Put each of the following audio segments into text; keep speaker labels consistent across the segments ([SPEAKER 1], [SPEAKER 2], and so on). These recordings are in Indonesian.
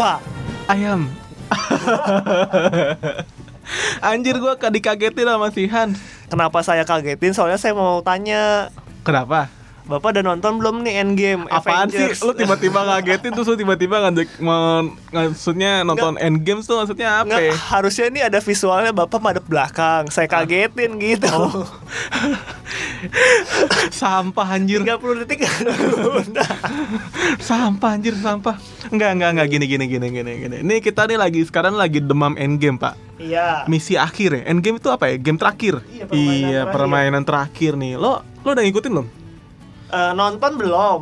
[SPEAKER 1] Wah,
[SPEAKER 2] ayam. Anjir gua ka- dikagetin sama si Hans.
[SPEAKER 1] kenapa saya kagetin? Soalnya saya mau tanya,
[SPEAKER 2] Kenapa?
[SPEAKER 1] Bapak udah nonton belum nih Endgame?
[SPEAKER 2] Apaan
[SPEAKER 1] Avengers?
[SPEAKER 2] sih? Lu tiba-tiba ngagetin terus lu tiba-tiba ngajak maksudnya nonton Endgame tuh maksudnya apa?
[SPEAKER 1] Nggak,
[SPEAKER 2] ya?
[SPEAKER 1] harusnya ini ada visualnya Bapak madep belakang. Saya kagetin gitu.
[SPEAKER 2] Oh. sampah anjir.
[SPEAKER 1] 30 detik
[SPEAKER 2] sampah anjir sampah. Enggak enggak enggak gini gini gini gini gini. Ini kita nih lagi sekarang lagi demam Endgame, Pak.
[SPEAKER 1] Iya.
[SPEAKER 2] Misi akhir ya. Endgame itu apa ya? Game terakhir.
[SPEAKER 1] Iya, permainan
[SPEAKER 2] Iya,
[SPEAKER 1] terakhir.
[SPEAKER 2] permainan terakhir nih. Lo lo udah ngikutin belum?
[SPEAKER 1] Eh, nonton belum?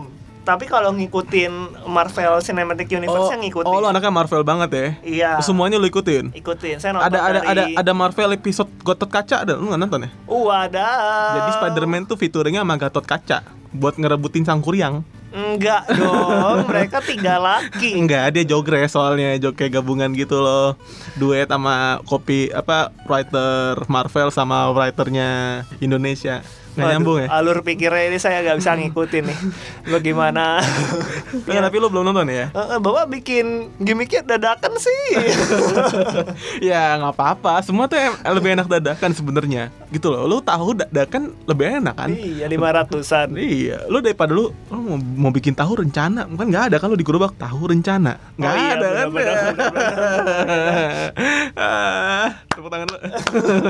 [SPEAKER 1] Tapi kalau ngikutin Marvel Cinematic Universe yang ngikutin.
[SPEAKER 2] oh, lo anaknya Marvel banget ya?
[SPEAKER 1] Iya.
[SPEAKER 2] Semuanya lo ikutin?
[SPEAKER 1] Ikutin. Saya nonton
[SPEAKER 2] Ada ada
[SPEAKER 1] dari...
[SPEAKER 2] ada ada Marvel episode Gatot Kaca ada lu nggak nonton ya?
[SPEAKER 1] Uh, ada.
[SPEAKER 2] Jadi Spider-Man tuh featuringnya sama Gatot Kaca buat ngerebutin sang kuryang.
[SPEAKER 1] Enggak dong, mereka tiga laki.
[SPEAKER 2] Enggak, dia jogres soalnya, kayak gabungan gitu loh. Duet sama kopi apa writer Marvel sama writernya Indonesia. Nggak
[SPEAKER 1] Waduh,
[SPEAKER 2] nyambung ya?
[SPEAKER 1] Alur pikirnya ini saya nggak bisa ngikutin nih. Bagaimana?
[SPEAKER 2] Enggak, tapi lu belum nonton ya?
[SPEAKER 1] Bapak bikin gimmicknya dadakan sih.
[SPEAKER 2] ya nggak apa-apa, semua tuh lebih enak dadakan sebenarnya. Gitu loh. Lu tahu dadakan lebih enak kan?
[SPEAKER 1] iya, lima ratusan.
[SPEAKER 2] Iya, lu daripada lu, lu mau, mau bikin tahu rencana, kan nggak ada kan lu di gerobak tahu rencana, nggak
[SPEAKER 1] Oh iya,
[SPEAKER 2] ada kan?
[SPEAKER 1] benar-benar,
[SPEAKER 2] Ah, Tepuk tangan lu.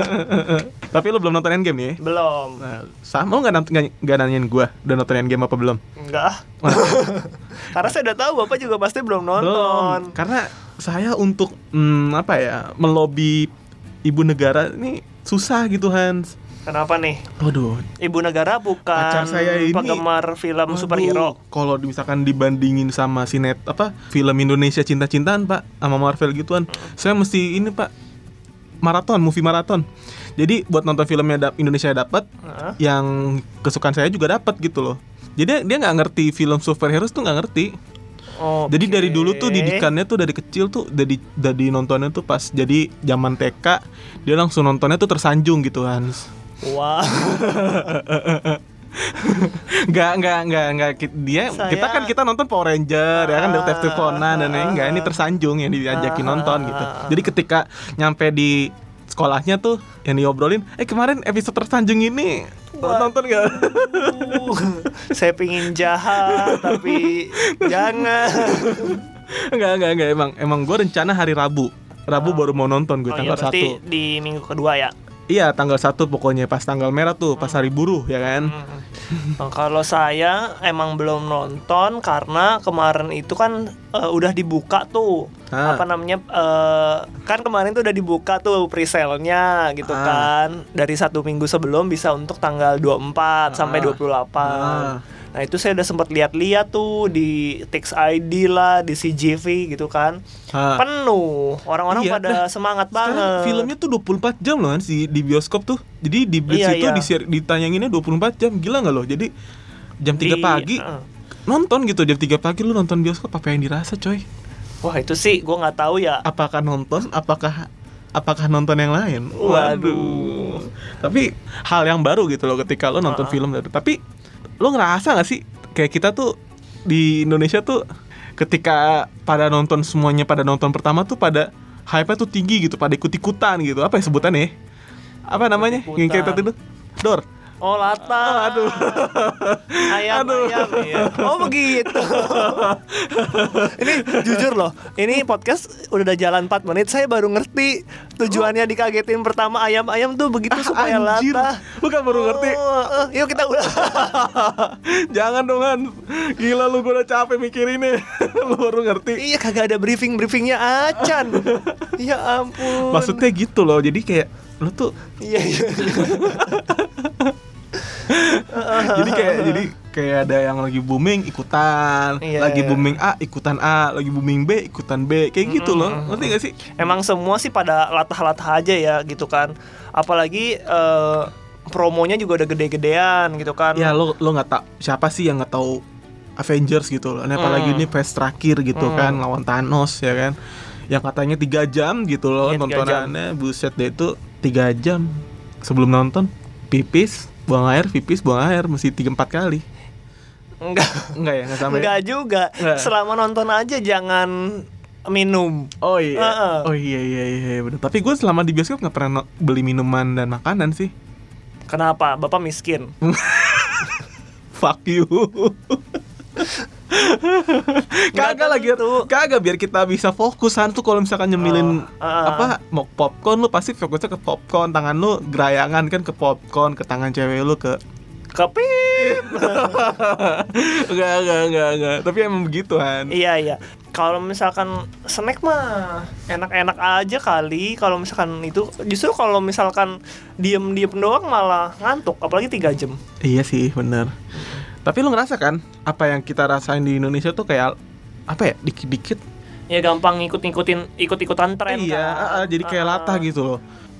[SPEAKER 2] Tapi lu belum nonton Endgame nih? ya?
[SPEAKER 1] Belum.
[SPEAKER 2] Nah, sama lu nggak nont- nggak nggak nanyain gua udah nonton Endgame apa belum?
[SPEAKER 1] Enggak. Karena saya udah tahu Bapak juga pasti belum nonton.
[SPEAKER 2] Belum, karena saya untuk hmm, apa ya melobi ibu negara ini susah gitu Hans.
[SPEAKER 1] Kenapa nih?
[SPEAKER 2] Waduh,
[SPEAKER 1] Ibu negara bukan
[SPEAKER 2] Pacar saya ini-
[SPEAKER 1] penggemar film
[SPEAKER 2] Waduh,
[SPEAKER 1] superhero.
[SPEAKER 2] Kalau misalkan dibandingin sama sinet apa film Indonesia cinta-cintaan pak sama Marvel gituan, saya mesti ini pak maraton, movie maraton. Jadi buat nonton filmnya Indonesia dapat,
[SPEAKER 1] Hah?
[SPEAKER 2] yang kesukaan saya juga dapat gitu loh. Jadi dia nggak ngerti film superhero tuh nggak ngerti.
[SPEAKER 1] Oke.
[SPEAKER 2] Jadi dari dulu tuh didikannya tuh dari kecil tuh dari dari nontonnya tuh pas jadi zaman TK dia langsung nontonnya tuh tersanjung gitu Hans.
[SPEAKER 1] Wah.
[SPEAKER 2] Nggak, nggak, nggak, nggak. Dia,
[SPEAKER 1] Saya-
[SPEAKER 2] kita kan kita nonton Power Ranger, ya kan
[SPEAKER 1] Ah.
[SPEAKER 2] Detektif Conan dan lain enggak ini tersanjung yang diajakin
[SPEAKER 1] Ah.
[SPEAKER 2] nonton gitu. Jadi ketika nyampe di sekolahnya tuh yang diobrolin, eh kemarin episode tersanjung ini lo nonton gak?
[SPEAKER 1] Saya pingin jahat tapi jangan.
[SPEAKER 2] enggak, enggak, enggak emang emang gue rencana hari Rabu. Rabu baru mau nonton gue
[SPEAKER 1] Oh iya,
[SPEAKER 2] tanggal
[SPEAKER 1] berarti
[SPEAKER 2] satu.
[SPEAKER 1] di minggu kedua ya.
[SPEAKER 2] Iya tanggal satu pokoknya pas tanggal merah tuh pas hari buruh ya kan.
[SPEAKER 1] Nah, kalau saya emang belum nonton karena kemarin itu kan eh, udah dibuka tuh
[SPEAKER 2] Ah.
[SPEAKER 1] apa namanya eh, kan kemarin tuh udah dibuka tuh pre-sale-nya gitu
[SPEAKER 2] Ah.
[SPEAKER 1] kan dari satu minggu sebelum bisa untuk tanggal 24 sampai 28
[SPEAKER 2] Ah.
[SPEAKER 1] Nah itu saya udah sempat lihat-lihat tuh di Tix ID lah di CGV gitu kan
[SPEAKER 2] Ah.
[SPEAKER 1] penuh orang-orang
[SPEAKER 2] Iya,
[SPEAKER 1] pada
[SPEAKER 2] dah.
[SPEAKER 1] semangat banget.
[SPEAKER 2] filmnya tuh 24 jam loh kan di, di bioskop tuh. Jadi di Blitz
[SPEAKER 1] Iya,
[SPEAKER 2] itu
[SPEAKER 1] iya.
[SPEAKER 2] disiar- ditanyanginnya 24 jam. Gila nggak loh? Jadi jam 3
[SPEAKER 1] Di-
[SPEAKER 2] pagi
[SPEAKER 1] eh.
[SPEAKER 2] nonton gitu. Jam 3 pagi lu nonton bioskop apa yang dirasa, coy?
[SPEAKER 1] Wah itu sih gue nggak tahu ya.
[SPEAKER 2] Apakah nonton? Apakah apakah nonton yang lain?
[SPEAKER 1] Waduh.
[SPEAKER 2] Tapi hal yang baru gitu loh ketika lu nonton
[SPEAKER 1] Ah.
[SPEAKER 2] film itu. Tapi lu ngerasa gak sih kayak kita tuh di Indonesia tuh ketika pada nonton semuanya pada nonton pertama tuh pada hype-nya tuh tinggi gitu, pada ikut-ikutan gitu. Apa ya sebutannya? ya? Apa namanya? Yang tadi tuh? Dor.
[SPEAKER 1] Oh lata.
[SPEAKER 2] aduh.
[SPEAKER 1] Ayam
[SPEAKER 2] Aduh.
[SPEAKER 1] ayam iya. Oh begitu. ini jujur loh. Ini podcast udah jalan 4 menit. Saya baru ngerti tujuannya dikagetin pertama ayam-ayam tuh begitu supaya
[SPEAKER 2] Ah, Anjir.
[SPEAKER 1] lata.
[SPEAKER 2] Lu kan baru ngerti.
[SPEAKER 1] Oh, eh, yuk kita udah.
[SPEAKER 2] Jangan dong Han. Gila lu gua udah capek mikirinnya. lu baru ngerti.
[SPEAKER 1] iya kagak ada briefing briefingnya acan. Ya ampun.
[SPEAKER 2] Maksudnya gitu loh. Jadi kayak lu tuh
[SPEAKER 1] Iya iya.
[SPEAKER 2] jadi kayak jadi kayak ada yang lagi booming ikutan,
[SPEAKER 1] Iya,
[SPEAKER 2] lagi
[SPEAKER 1] iya.
[SPEAKER 2] booming A ikutan A, lagi booming B ikutan B, kayak gitu loh. Ngerti gak sih?
[SPEAKER 1] Emang semua sih pada latah-latah aja ya gitu kan. Apalagi eh, promonya juga udah gede-gedean gitu kan.
[SPEAKER 2] Ya lo lo nggak tak siapa sih yang nggak tahu Avengers gitu loh. Nah, apalagi
[SPEAKER 1] Hmm.
[SPEAKER 2] ini phase terakhir gitu
[SPEAKER 1] Hmm.
[SPEAKER 2] kan lawan Thanos ya kan. Yang katanya tiga jam gitu loh
[SPEAKER 1] tiga
[SPEAKER 2] nontonannya. Buset deh itu tiga jam sebelum nonton pipis buang air pipis buang air mesti tiga empat kali
[SPEAKER 1] Enggak.
[SPEAKER 2] enggak ya enggak sampai
[SPEAKER 1] Enggak juga.
[SPEAKER 2] Nggak.
[SPEAKER 1] Selama nonton aja jangan minum.
[SPEAKER 2] Oh iya.
[SPEAKER 1] Heeh.
[SPEAKER 2] Oh iya iya iya benar. Tapi gue selama di bioskop nggak pernah no- beli minuman dan makanan sih.
[SPEAKER 1] Kenapa? Bapak miskin.
[SPEAKER 2] Fuck you. kagak lagi
[SPEAKER 1] tentu.
[SPEAKER 2] kagak biar kita bisa fokusan tuh kalau misalkan nyemilin
[SPEAKER 1] Oh, ah.
[SPEAKER 2] apa mau popcorn lu pasti fokusnya ke popcorn tangan lu gerayangan kan ke popcorn ke tangan cewek lu ke
[SPEAKER 1] Kepip.
[SPEAKER 2] enggak enggak enggak enggak tapi emang begitu Han
[SPEAKER 1] iya iya. Kalau misalkan snack mah enak-enak aja kali. Kalau misalkan itu justru kalau misalkan diem-diem doang malah ngantuk, apalagi tiga jam.
[SPEAKER 2] iya sih bener tapi lu ngerasa kan apa yang kita rasain di Indonesia tuh kayak apa ya dikit-dikit
[SPEAKER 1] Ya gampang ngikut-ngikutin ikut-ikutan tren
[SPEAKER 2] iya
[SPEAKER 1] kan.
[SPEAKER 2] ah, jadi kayak
[SPEAKER 1] Ah.
[SPEAKER 2] latah gitu loh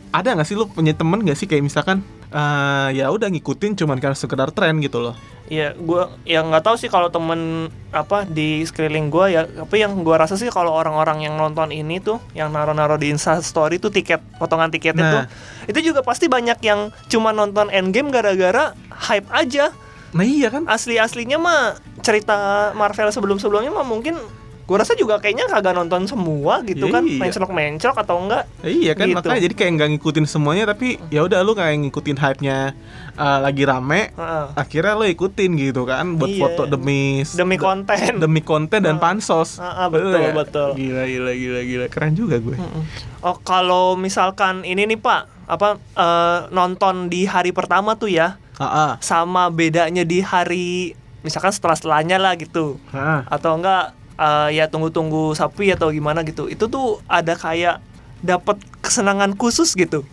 [SPEAKER 2] ada nggak sih lu punya temen nggak sih kayak misalkan eh, ya udah ngikutin cuman karena sekedar tren gitu loh
[SPEAKER 1] Iya, gua ya nggak tahu sih kalau temen apa di sekeliling gua ya, tapi yang gua rasa sih kalau orang-orang yang nonton ini tuh, yang naro-naro di Insta Story tuh tiket, potongan tiketnya
[SPEAKER 2] Nah.
[SPEAKER 1] tuh, itu juga pasti banyak yang cuma nonton Endgame gara-gara hype aja.
[SPEAKER 2] Nah iya kan
[SPEAKER 1] Asli-aslinya mah cerita Marvel sebelum-sebelumnya mah mungkin gua rasa juga kayaknya kagak nonton semua gitu kan,
[SPEAKER 2] Iya.
[SPEAKER 1] menclok-menclok atau enggak.
[SPEAKER 2] iya kan
[SPEAKER 1] Gitu.
[SPEAKER 2] makanya jadi kayak nggak ngikutin semuanya tapi ya udah lu kayak ngikutin hype nya lagi rame
[SPEAKER 1] Heeh.
[SPEAKER 2] akhirnya lu ikutin gitu kan buat
[SPEAKER 1] Iya.
[SPEAKER 2] foto demi
[SPEAKER 1] Demi konten.
[SPEAKER 2] demi konten dan
[SPEAKER 1] Ah.
[SPEAKER 2] pansos
[SPEAKER 1] ah, betul,
[SPEAKER 2] ya?
[SPEAKER 1] betul.
[SPEAKER 2] gila gila gila gila keren juga gue
[SPEAKER 1] Mm-mm. Oh kalau misalkan ini nih Pak apa eh, nonton di hari pertama tuh ya
[SPEAKER 2] ah.
[SPEAKER 1] sama bedanya di hari misalkan setelah setelahnya lah gitu
[SPEAKER 2] Ah.
[SPEAKER 1] atau enggak eh, ya tunggu-tunggu sapi atau gimana gitu itu tuh ada kayak dapat kesenangan khusus gitu.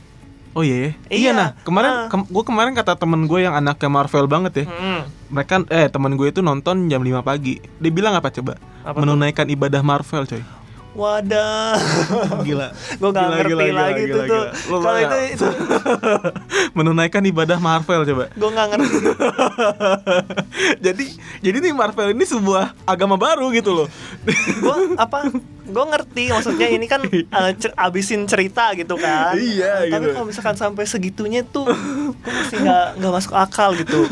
[SPEAKER 2] oh iya ya? iya
[SPEAKER 1] Iya.
[SPEAKER 2] nah kemarin
[SPEAKER 1] Ah.
[SPEAKER 2] kem- gue kemarin kata temen gue yang anaknya Marvel banget ya
[SPEAKER 1] Mm-mm.
[SPEAKER 2] mereka eh temen gue itu nonton jam 5 pagi dia bilang apa coba
[SPEAKER 1] Apa tuh?
[SPEAKER 2] menunaikan ibadah Marvel coy
[SPEAKER 1] Wadah.
[SPEAKER 2] gila.
[SPEAKER 1] Gue gak
[SPEAKER 2] Gila,
[SPEAKER 1] ngerti
[SPEAKER 2] gila, gila,
[SPEAKER 1] lagi
[SPEAKER 2] gila,
[SPEAKER 1] tuh Kalau itu, itu
[SPEAKER 2] menunaikan ibadah Marvel coba.
[SPEAKER 1] Gue nggak ngerti.
[SPEAKER 2] jadi jadi nih Marvel ini sebuah agama baru gitu loh.
[SPEAKER 1] Gue apa? Gue ngerti maksudnya ini kan eh, cer- abisin cerita gitu kan.
[SPEAKER 2] Iya,
[SPEAKER 1] tapi
[SPEAKER 2] gitu.
[SPEAKER 1] kalau misalkan sampai segitunya tuh gue masih nggak nggak masuk akal gitu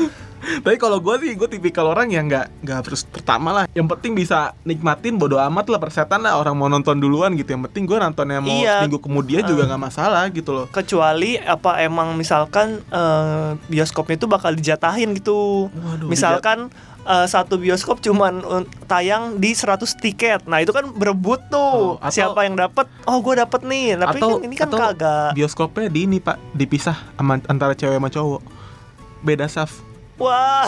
[SPEAKER 2] Tapi kalau gue sih, gue tipikal orang yang nggak nggak harus pertama lah. Yang penting bisa nikmatin bodo amat lah persetan lah orang mau nonton duluan gitu. Yang penting gue nontonnya mau
[SPEAKER 1] Iya.
[SPEAKER 2] seminggu kemudian juga nggak masalah gitu loh.
[SPEAKER 1] kecuali apa emang misalkan eh, bioskopnya itu bakal dijatahin gitu
[SPEAKER 2] Waduh,
[SPEAKER 1] misalkan eh, satu bioskop cuman tayang di 100 tiket nah itu kan berebut tuh
[SPEAKER 2] Oh, atau-
[SPEAKER 1] siapa yang dapat oh gue dapet nih tapi
[SPEAKER 2] Atau-
[SPEAKER 1] kan ini kan
[SPEAKER 2] atau
[SPEAKER 1] kagak
[SPEAKER 2] Bioskopnya di ini pak dipisah antara cewek sama cowok. Beda saf.
[SPEAKER 1] Wah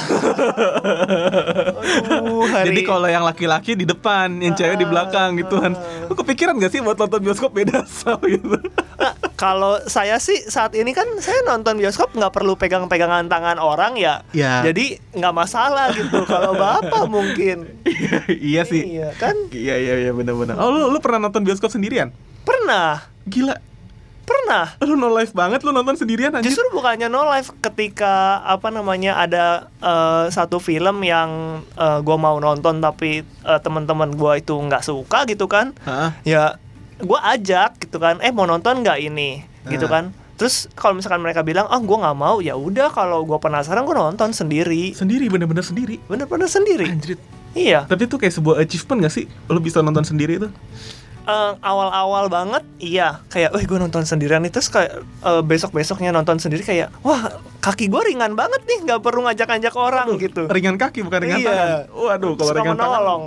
[SPEAKER 1] Aduh, hari-
[SPEAKER 2] Jadi kalau yang laki-laki di depan, yang cewek di belakang gitu kan. Lu kepikiran gak sih buat nonton bioskop beda saf gitu?
[SPEAKER 1] Nah, kalau saya sih saat ini kan saya nonton bioskop nggak perlu pegang-pegangan tangan orang ya.
[SPEAKER 2] Ya.
[SPEAKER 1] Jadi nggak masalah gitu. Kalau bapak mungkin.
[SPEAKER 2] iya sih.
[SPEAKER 1] Iya kan?
[SPEAKER 2] Iya iya iya benar-benar. Oh lu lu pernah nonton bioskop sendirian?
[SPEAKER 1] Pernah,
[SPEAKER 2] Gila.
[SPEAKER 1] Pernah.
[SPEAKER 2] Lu no life banget lu nonton sendirian anjir.
[SPEAKER 1] Justru bukannya no life ketika apa namanya ada eh, satu film yang eh, gua mau nonton tapi eh, teman-teman gua itu nggak suka gitu kan.
[SPEAKER 2] Hah?
[SPEAKER 1] Ya gua ajak gitu kan. Eh mau nonton nggak ini? Gitu
[SPEAKER 2] Ah.
[SPEAKER 1] kan. Terus kalau misalkan mereka bilang, "Oh, gua nggak mau." Ya udah kalau gua penasaran gua nonton sendiri.
[SPEAKER 2] Sendiri bener-bener sendiri.
[SPEAKER 1] Bener-bener sendiri.
[SPEAKER 2] Anjir.
[SPEAKER 1] Iya.
[SPEAKER 2] Tapi itu kayak sebuah achievement gak sih? Lu bisa nonton sendiri itu?
[SPEAKER 1] Eh, awal-awal banget, iya. Kayak, wih gue nonton sendirian itu terus kayak eh, besok-besoknya nonton sendiri kayak, wah kaki gue ringan banget nih, nggak perlu ngajak-ngajak orang gitu.
[SPEAKER 2] Ringan kaki bukan ringan
[SPEAKER 1] Iya.
[SPEAKER 2] tangan. Waduh, kalau
[SPEAKER 1] Suka
[SPEAKER 2] ringan tangan.
[SPEAKER 1] menolong.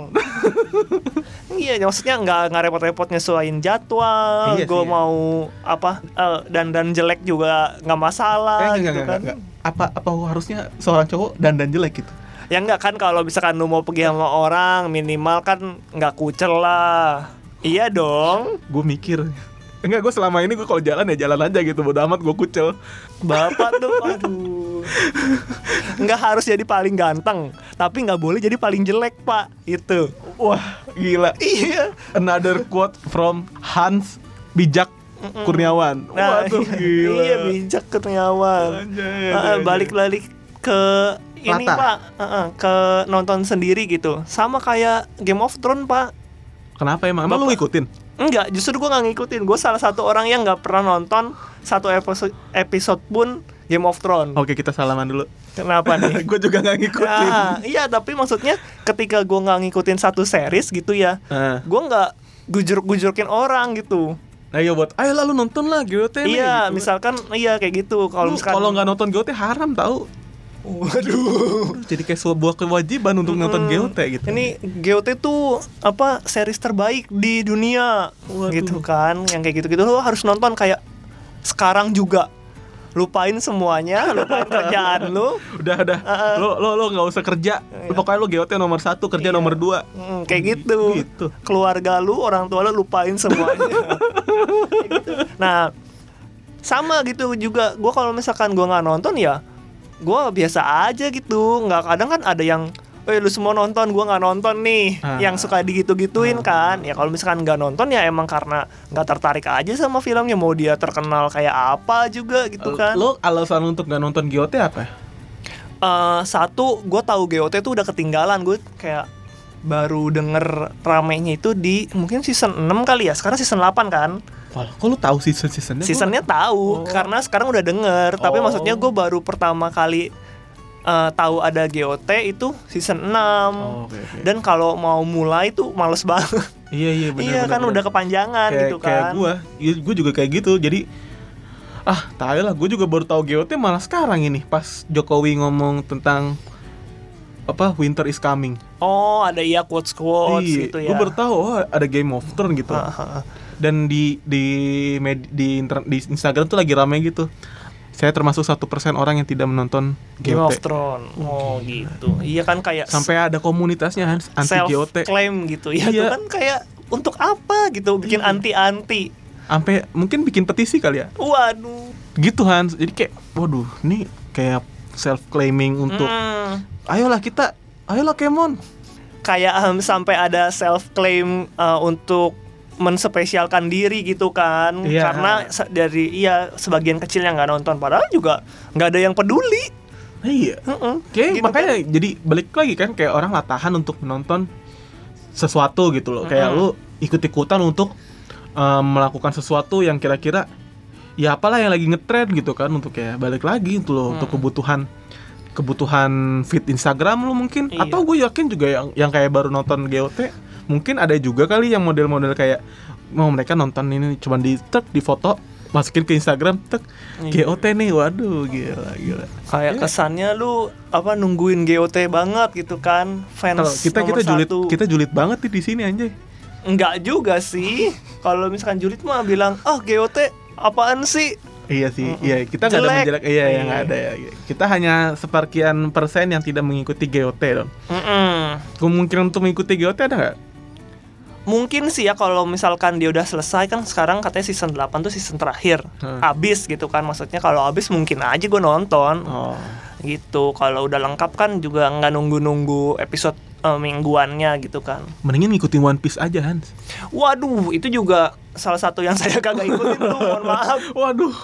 [SPEAKER 1] iya, maksudnya nggak nggak repot-repot nyesuaiin jadwal.
[SPEAKER 2] Iya
[SPEAKER 1] gue
[SPEAKER 2] iya.
[SPEAKER 1] mau apa eh, dan dan jelek juga nggak masalah
[SPEAKER 2] Eh, enggak,
[SPEAKER 1] gitu
[SPEAKER 2] enggak,
[SPEAKER 1] kan.
[SPEAKER 2] enggak, enggak. Apa apa harusnya seorang cowok dandan jelek gitu?
[SPEAKER 1] Ya enggak kan kalau misalkan lu mau pergi sama orang minimal kan nggak kucel lah. Iya dong.
[SPEAKER 2] Gue mikir. Enggak, gue selama ini gue kalau jalan ya jalan aja gitu. Bodo amat gue kucel.
[SPEAKER 1] Bapak tuh aduh. Nggak harus jadi paling ganteng, tapi nggak boleh jadi paling jelek, Pak. Itu.
[SPEAKER 2] Wah, gila.
[SPEAKER 1] Iya.
[SPEAKER 2] Another quote from Hans Bijak Kurniawan.
[SPEAKER 1] Nah,
[SPEAKER 2] Waduh,
[SPEAKER 1] iya,
[SPEAKER 2] gila.
[SPEAKER 1] iya bijak Kurniawan. Balik-balik ke ini,
[SPEAKER 2] Lata.
[SPEAKER 1] Pak. Ah, ah, ke nonton sendiri gitu. Sama kayak Game of Thrones, Pak.
[SPEAKER 2] Kenapa emang? Emang lu ngikutin?
[SPEAKER 1] Enggak, justru gue nggak ngikutin. Gue salah satu orang yang nggak pernah nonton satu episode episode pun Game of Thrones.
[SPEAKER 2] Oke, kita salaman dulu.
[SPEAKER 1] Kenapa nih?
[SPEAKER 2] gue juga nggak ngikutin.
[SPEAKER 1] Nah, iya tapi maksudnya ketika gue nggak ngikutin satu series gitu ya,
[SPEAKER 2] Ah.
[SPEAKER 1] gue nggak gujur-gujurkin orang gitu.
[SPEAKER 2] Nah iya buat, ayo lalu nonton lah GOT nih,"
[SPEAKER 1] iya,
[SPEAKER 2] gitu.
[SPEAKER 1] misalkan iya kayak gitu. Kalau misalkan
[SPEAKER 2] kalau nggak nonton GOT haram tahu.
[SPEAKER 1] Waduh.
[SPEAKER 2] Jadi kayak sebuah kewajiban untuk nonton
[SPEAKER 1] Hmm,
[SPEAKER 2] GOT gitu.
[SPEAKER 1] Ini GOT tuh apa series terbaik di dunia
[SPEAKER 2] Waduh.
[SPEAKER 1] gitu kan. Yang kayak gitu-gitu lo harus nonton kayak sekarang juga. Lupain semuanya, lupain kerjaan lu.
[SPEAKER 2] udah udah.
[SPEAKER 1] Uh-uh.
[SPEAKER 2] Lo lo lo nggak usah kerja. Lo Pokoknya lo GOT nomor satu, kerja
[SPEAKER 1] Iya.
[SPEAKER 2] nomor dua.
[SPEAKER 1] Hmm, kayak gitu.
[SPEAKER 2] Gitu.
[SPEAKER 1] Keluarga lu, orang tua lu lupain semuanya. Kayak gitu. Nah, sama gitu juga. Gue kalau misalkan gue nggak nonton ya, gue biasa aja gitu. Nggak kadang kan ada yang, eh lu semua nonton, gue nggak nonton nih.
[SPEAKER 2] Ah.
[SPEAKER 1] Yang suka digitu-gituin kan. Ya kalau misalkan nggak nonton ya emang karena nggak tertarik aja sama filmnya. Mau dia terkenal kayak apa juga gitu kan.
[SPEAKER 2] Lo alasan untuk nggak nonton GOT apa?
[SPEAKER 1] Eh, satu gue tahu GOT tuh udah ketinggalan gue kayak baru denger ramenya itu di mungkin season 6 kali ya sekarang season 8 kan
[SPEAKER 2] Wah, kok lo tahu season seasonnya?
[SPEAKER 1] seasonnya tahu
[SPEAKER 2] Oh.
[SPEAKER 1] karena sekarang udah denger tapi
[SPEAKER 2] Oh.
[SPEAKER 1] maksudnya gue baru pertama kali eh, tahu ada GOT itu season 6
[SPEAKER 2] Oh, oke, oke.
[SPEAKER 1] dan kalau mau mulai tuh males banget
[SPEAKER 2] Iya iya benar.
[SPEAKER 1] iya
[SPEAKER 2] benar,
[SPEAKER 1] kan
[SPEAKER 2] benar.
[SPEAKER 1] udah kepanjangan
[SPEAKER 2] kayak,
[SPEAKER 1] gitu
[SPEAKER 2] Kayak
[SPEAKER 1] kan
[SPEAKER 2] gue, gue juga kayak gitu. Jadi ah tahu lah. Gue juga baru tahu GOT malah sekarang ini pas Jokowi ngomong tentang apa Winter is coming.
[SPEAKER 1] oh ada iya quotes quotes gitu ya
[SPEAKER 2] Gue baru tahu oh, ada Game of Thrones gitu.
[SPEAKER 1] Ah, ah, ah.
[SPEAKER 2] Dan di di med- di, inter- di Instagram tuh lagi rame gitu. Saya termasuk satu persen orang yang tidak menonton
[SPEAKER 1] Game of. Thrones oh gitu iya kan kayak
[SPEAKER 2] Sampai ada komunitasnya Hans, anti
[SPEAKER 1] self
[SPEAKER 2] GOT.
[SPEAKER 1] claim gitu ya itu
[SPEAKER 2] Iya.
[SPEAKER 1] kan kayak untuk apa gitu bikin
[SPEAKER 2] Iya.
[SPEAKER 1] anti anti
[SPEAKER 2] Sampai mungkin bikin petisi kali ya.
[SPEAKER 1] waduh
[SPEAKER 2] Gitu Hans. Jadi kayak waduh, ini kayak self claiming untuk
[SPEAKER 1] Hmm,
[SPEAKER 2] ayolah kita, ayolah Kemon.
[SPEAKER 1] kayak em, sampai ada self claim untuk menspesialkan diri gitu kan
[SPEAKER 2] Iya.
[SPEAKER 1] karena dari iya sebagian kecil yang nggak nonton padahal juga nggak ada yang peduli
[SPEAKER 2] Iya.
[SPEAKER 1] Heeh.
[SPEAKER 2] Kayak
[SPEAKER 1] Gitu
[SPEAKER 2] makanya jadi balik lagi kan kayak orang latahan untuk menonton sesuatu gitu loh. Kayak
[SPEAKER 1] Mm-mm.
[SPEAKER 2] lu ikut-ikutan untuk em, melakukan sesuatu yang kira-kira ya apalah yang lagi ngetrend gitu kan untuk kayak balik lagi itu loh untuk
[SPEAKER 1] Hmm.
[SPEAKER 2] kebutuhan kebutuhan feed Instagram lu mungkin
[SPEAKER 1] Iya.
[SPEAKER 2] atau gue yakin juga yang yang kayak baru nonton GOT mungkin ada juga kali yang model-model kayak mau mereka nonton ini cuma di tek di foto masukin ke Instagram tek
[SPEAKER 1] Iya.
[SPEAKER 2] GOT nih waduh gila gila
[SPEAKER 1] kayak
[SPEAKER 2] Iya.
[SPEAKER 1] kesannya lu apa nungguin GOT banget gitu kan fans
[SPEAKER 2] Kalau kita kita julid
[SPEAKER 1] satu.
[SPEAKER 2] kita julid banget nih di sini anjay.
[SPEAKER 1] Enggak juga sih. Kalau misalkan julid mah bilang, "Ah, GOT apaan sih?"
[SPEAKER 2] Iya sih,
[SPEAKER 1] Mm-mm.
[SPEAKER 2] iya kita nggak ada
[SPEAKER 1] Jelek.
[SPEAKER 2] menjelek, iya
[SPEAKER 1] Iya.
[SPEAKER 2] yang nggak ada ya. Kita hanya seperkian persen yang tidak mengikuti GOT dong.
[SPEAKER 1] Mm-mm.
[SPEAKER 2] Kemungkinan untuk mengikuti GOT ada nggak?
[SPEAKER 1] Mungkin sih ya kalau misalkan dia udah selesai kan sekarang katanya season 8 tuh season terakhir.
[SPEAKER 2] Hmm.
[SPEAKER 1] Abis gitu kan maksudnya kalau abis mungkin aja gue nonton.
[SPEAKER 2] Oh,
[SPEAKER 1] Gitu. Kalau udah lengkap kan juga nggak nunggu-nunggu episode eh, mingguannya gitu kan.
[SPEAKER 2] mendingan ngikutin One Piece aja Hans.
[SPEAKER 1] Waduh, itu juga salah satu yang saya kagak ikutin tuh, mohon maaf.
[SPEAKER 2] Waduh,